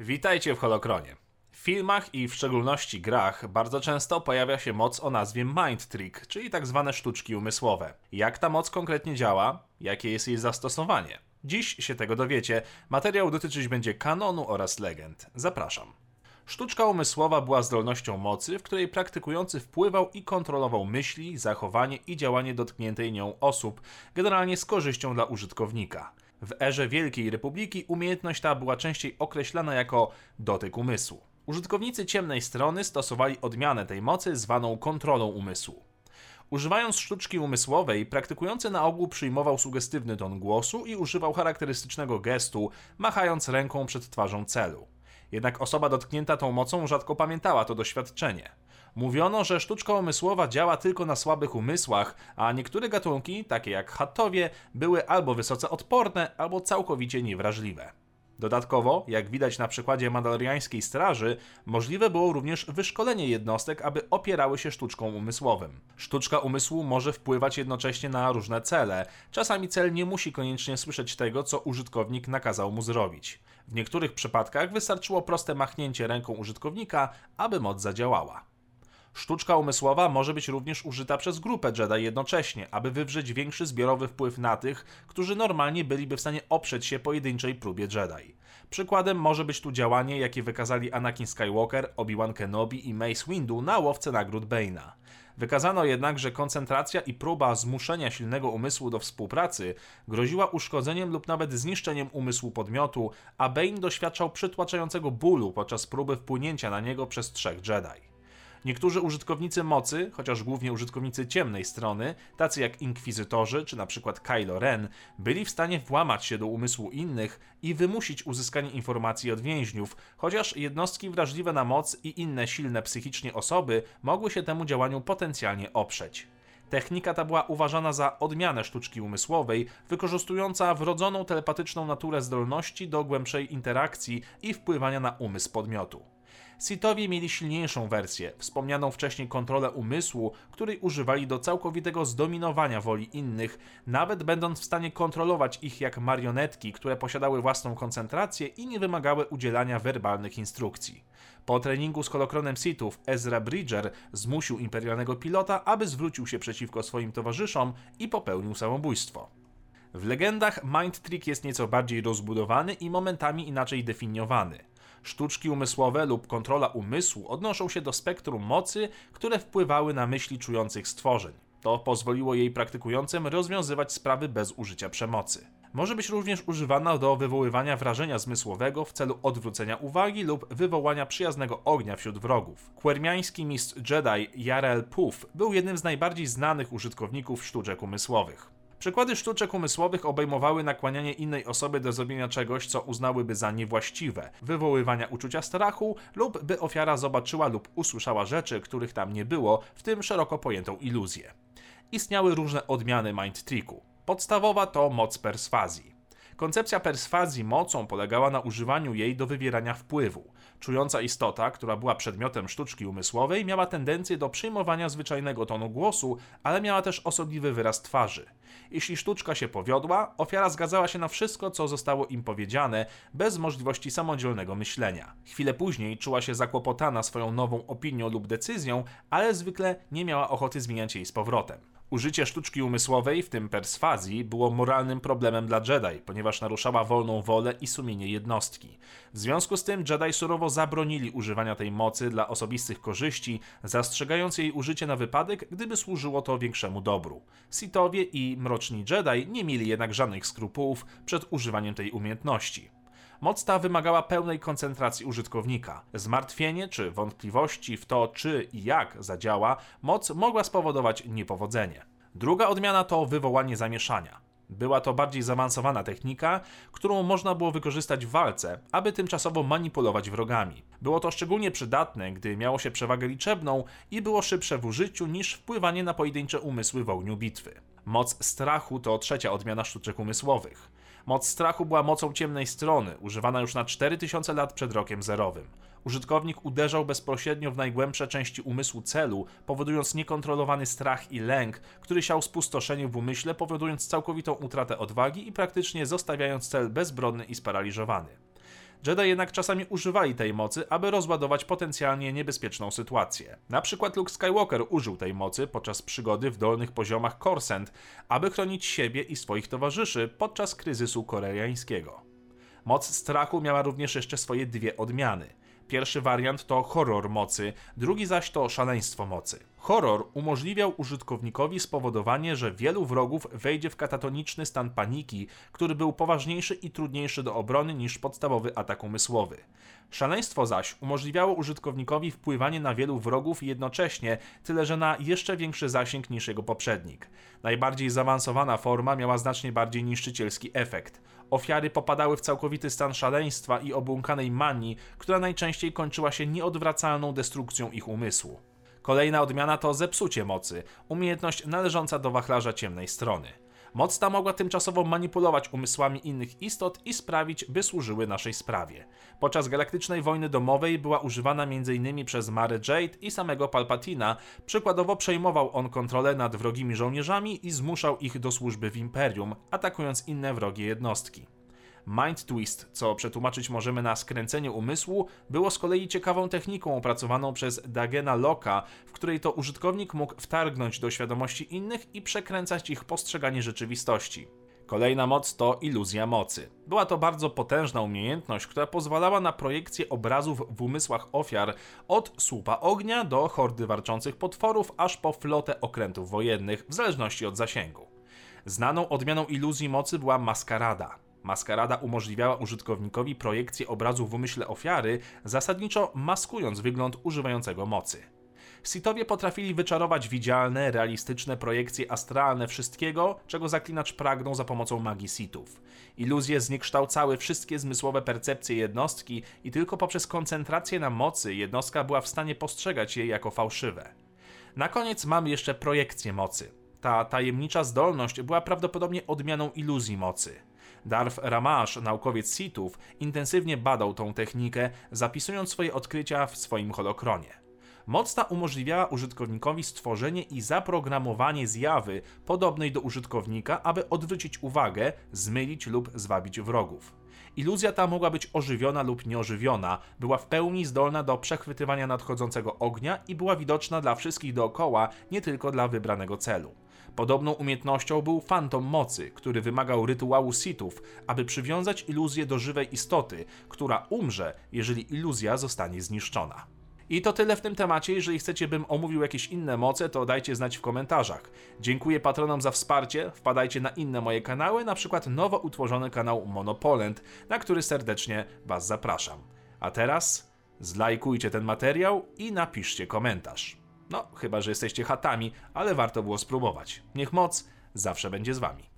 Witajcie w Holokronie. W filmach i w szczególności grach bardzo często pojawia się moc o nazwie Mind Trick, czyli tak zwane sztuczki umysłowe. Jak ta moc konkretnie działa? Jakie jest jej zastosowanie? Dziś się tego dowiecie. Materiał dotyczyć będzie kanonu oraz legend. Zapraszam. Sztuczka umysłowa była zdolnością mocy, w której praktykujący wpływał i kontrolował myśli, zachowanie i działanie dotkniętej nią osób, generalnie z korzyścią dla użytkownika. W erze Wielkiej Republiki umiejętność ta była częściej określana jako dotyk umysłu. Użytkownicy ciemnej strony stosowali odmianę tej mocy zwaną kontrolą umysłu. Używając sztuczki umysłowej, praktykujący na ogół przyjmował sugestywny ton głosu i używał charakterystycznego gestu, machając ręką przed twarzą celu. Jednak osoba dotknięta tą mocą rzadko pamiętała to doświadczenie. Mówiono, że sztuczka umysłowa działa tylko na słabych umysłach, a niektóre gatunki, takie jak chatowie, były albo wysoce odporne, albo całkowicie niewrażliwe. Dodatkowo, jak widać na przykładzie mandaloriańskiej straży, możliwe było również wyszkolenie jednostek, aby opierały się sztuczką umysłowym. Sztuczka umysłu może wpływać jednocześnie na różne cele. Czasami cel nie musi koniecznie słyszeć tego, co użytkownik nakazał mu zrobić. W niektórych przypadkach wystarczyło proste machnięcie ręką użytkownika, aby moc zadziałała. Sztuczka umysłowa może być również użyta przez grupę Jedi jednocześnie, aby wywrzeć większy zbiorowy wpływ na tych, którzy normalnie byliby w stanie oprzeć się pojedynczej próbie Jedi. Przykładem może być tu działanie, jakie wykazali Anakin Skywalker, Obi-Wan Kenobi i Mace Windu na łowce nagród Bane'a. Wykazano jednak, że koncentracja i próba zmuszenia silnego umysłu do współpracy groziła uszkodzeniem lub nawet zniszczeniem umysłu podmiotu, a Bane doświadczał przytłaczającego bólu podczas próby wpłynięcia na niego przez trzech Jedi. Niektórzy użytkownicy mocy, chociaż głównie użytkownicy ciemnej strony, tacy jak inkwizytorzy czy na przykład Kylo Ren, byli w stanie włamać się do umysłu innych i wymusić uzyskanie informacji od więźniów, chociaż jednostki wrażliwe na moc i inne silne psychicznie osoby mogły się temu działaniu potencjalnie oprzeć. Technika ta była uważana za odmianę sztuczki umysłowej, wykorzystująca wrodzoną telepatyczną naturę zdolności do głębszej interakcji i wpływania na umysł podmiotu. Sithowie mieli silniejszą wersję, wspomnianą wcześniej kontrolę umysłu, której używali do całkowitego zdominowania woli innych, nawet będąc w stanie kontrolować ich jak marionetki, które posiadały własną koncentrację i nie wymagały udzielania werbalnych instrukcji. Po treningu z holokronem Sithów Ezra Bridger zmusił imperialnego pilota, aby zwrócił się przeciwko swoim towarzyszom i popełnił samobójstwo. W legendach Mind Trick jest nieco bardziej rozbudowany i momentami inaczej definiowany. Sztuczki umysłowe lub kontrola umysłu odnoszą się do spektrum mocy, które wpływały na myśli czujących stworzeń. To pozwoliło jej praktykującym rozwiązywać sprawy bez użycia przemocy. Może być również używana do wywoływania wrażenia zmysłowego w celu odwrócenia uwagi lub wywołania przyjaznego ognia wśród wrogów. Kwermiański mistrz Jedi Jarel Puf był jednym z najbardziej znanych użytkowników sztuczek umysłowych. Przykłady sztuczek umysłowych obejmowały nakłanianie innej osoby do zrobienia czegoś, co uznałyby za niewłaściwe, wywoływania uczucia strachu lub by ofiara zobaczyła lub usłyszała rzeczy, których tam nie było, w tym szeroko pojętą iluzję. Istniały różne odmiany mind tricku. Podstawowa to moc perswazji. Koncepcja perswazji mocą polegała na używaniu jej do wywierania wpływu. Czująca istota, która była przedmiotem sztuczki umysłowej, miała tendencję do przyjmowania zwyczajnego tonu głosu, ale miała też osobliwy wyraz twarzy. Jeśli sztuczka się powiodła, ofiara zgadzała się na wszystko, co zostało im powiedziane, bez możliwości samodzielnego myślenia. Chwilę później czuła się zakłopotana swoją nową opinią lub decyzją, ale zwykle nie miała ochoty zmieniać jej z powrotem. Użycie sztuczki umysłowej, w tym perswazji, było moralnym problemem dla Jedi, ponieważ naruszała wolną wolę i sumienie jednostki. W związku z tym Jedi surowo zabronili używania tej mocy dla osobistych korzyści, zastrzegając jej użycie na wypadek, gdyby służyło to większemu dobru. Sithowie i Mroczni Jedi nie mieli jednak żadnych skrupułów przed używaniem tej umiejętności. Moc ta wymagała pełnej koncentracji użytkownika. Zmartwienie czy wątpliwości w to, czy i jak zadziała, moc mogła spowodować niepowodzenie. Druga odmiana to wywołanie zamieszania. Była to bardziej zaawansowana technika, którą można było wykorzystać w walce, aby tymczasowo manipulować wrogami. Było to szczególnie przydatne, gdy miało się przewagę liczebną i było szybsze w użyciu niż wpływanie na pojedyncze umysły w ogniu bitwy. Moc strachu to trzecia odmiana sztuczek umysłowych. Moc strachu była mocą ciemnej strony, używana już na 4000 lat przed rokiem zerowym. Użytkownik uderzał bezpośrednio w najgłębsze części umysłu celu, powodując niekontrolowany strach i lęk, który siał spustoszenie w umyśle, powodując całkowitą utratę odwagi i praktycznie zostawiając cel bezbronny i sparaliżowany. Jedi jednak czasami używali tej mocy, aby rozładować potencjalnie niebezpieczną sytuację. Na przykład Luke Skywalker użył tej mocy podczas przygody w dolnych poziomach Korsent, aby chronić siebie i swoich towarzyszy podczas kryzysu koreańskiego. Moc strachu miała również jeszcze swoje dwie odmiany. Pierwszy wariant to horror mocy, drugi zaś to szaleństwo mocy. Horror umożliwiał użytkownikowi spowodowanie, że wielu wrogów wejdzie w katatoniczny stan paniki, który był poważniejszy i trudniejszy do obrony niż podstawowy atak umysłowy. Szaleństwo zaś umożliwiało użytkownikowi wpływanie na wielu wrogów jednocześnie, tyle że na jeszcze większy zasięg niż jego poprzednik. Najbardziej zaawansowana forma miała znacznie bardziej niszczycielski efekt. Ofiary popadały w całkowity stan szaleństwa i obłąkanej manii, która najczęściej kończyła się nieodwracalną destrukcją ich umysłu. Kolejna odmiana to zepsucie mocy, umiejętność należąca do wachlarza ciemnej strony. Moc ta mogła tymczasowo manipulować umysłami innych istot i sprawić, by służyły naszej sprawie. Podczas galaktycznej wojny domowej była używana m.in. przez Mary Jade i samego Palpatina. Przykładowo przejmował on kontrolę nad wrogimi żołnierzami i zmuszał ich do służby w Imperium, atakując inne wrogie jednostki. Mind Twist, co przetłumaczyć możemy na skręcenie umysłu, było z kolei ciekawą techniką opracowaną przez Dagena Locka, w której to użytkownik mógł wtargnąć do świadomości innych i przekręcać ich postrzeganie rzeczywistości. Kolejna moc to iluzja mocy. Była to bardzo potężna umiejętność, która pozwalała na projekcję obrazów w umysłach ofiar od słupa ognia do hordy warczących potworów, aż po flotę okrętów wojennych, w zależności od zasięgu. Znaną odmianą iluzji mocy była maskarada. Maskarada umożliwiała użytkownikowi projekcję obrazu w umyśle ofiary, zasadniczo maskując wygląd używającego mocy. Sithowie potrafili wyczarować widzialne, realistyczne projekcje astralne wszystkiego, czego zaklinacz pragnął za pomocą magii Sithów. Iluzje zniekształcały wszystkie zmysłowe percepcje jednostki i tylko poprzez koncentrację na mocy jednostka była w stanie postrzegać je jako fałszywe. Na koniec mamy jeszcze projekcję mocy. Ta tajemnicza zdolność była prawdopodobnie odmianą iluzji mocy. Darf Ramash, naukowiec Sithów, intensywnie badał tą technikę, zapisując swoje odkrycia w swoim holokronie. Moc ta umożliwiała użytkownikowi stworzenie i zaprogramowanie zjawy podobnej do użytkownika, aby odwrócić uwagę, zmylić lub zwabić wrogów. Iluzja ta mogła być ożywiona lub nieożywiona, była w pełni zdolna do przechwytywania nadchodzącego ognia i była widoczna dla wszystkich dookoła, nie tylko dla wybranego celu. Podobną umiejętnością był fantom mocy, który wymagał rytuału sitów, aby przywiązać iluzję do żywej istoty, która umrze, jeżeli iluzja zostanie zniszczona. I to tyle w tym temacie. Jeżeli chcecie, bym omówił jakieś inne moce, to dajcie znać w komentarzach. Dziękuję patronom za wsparcie. Wpadajcie na inne moje kanały, na przykład nowo utworzony kanał Monopolent, na który serdecznie Was zapraszam. A teraz zlajkujcie ten materiał i napiszcie komentarz. No, chyba że jesteście chatami, ale warto było spróbować. Niech moc zawsze będzie z Wami.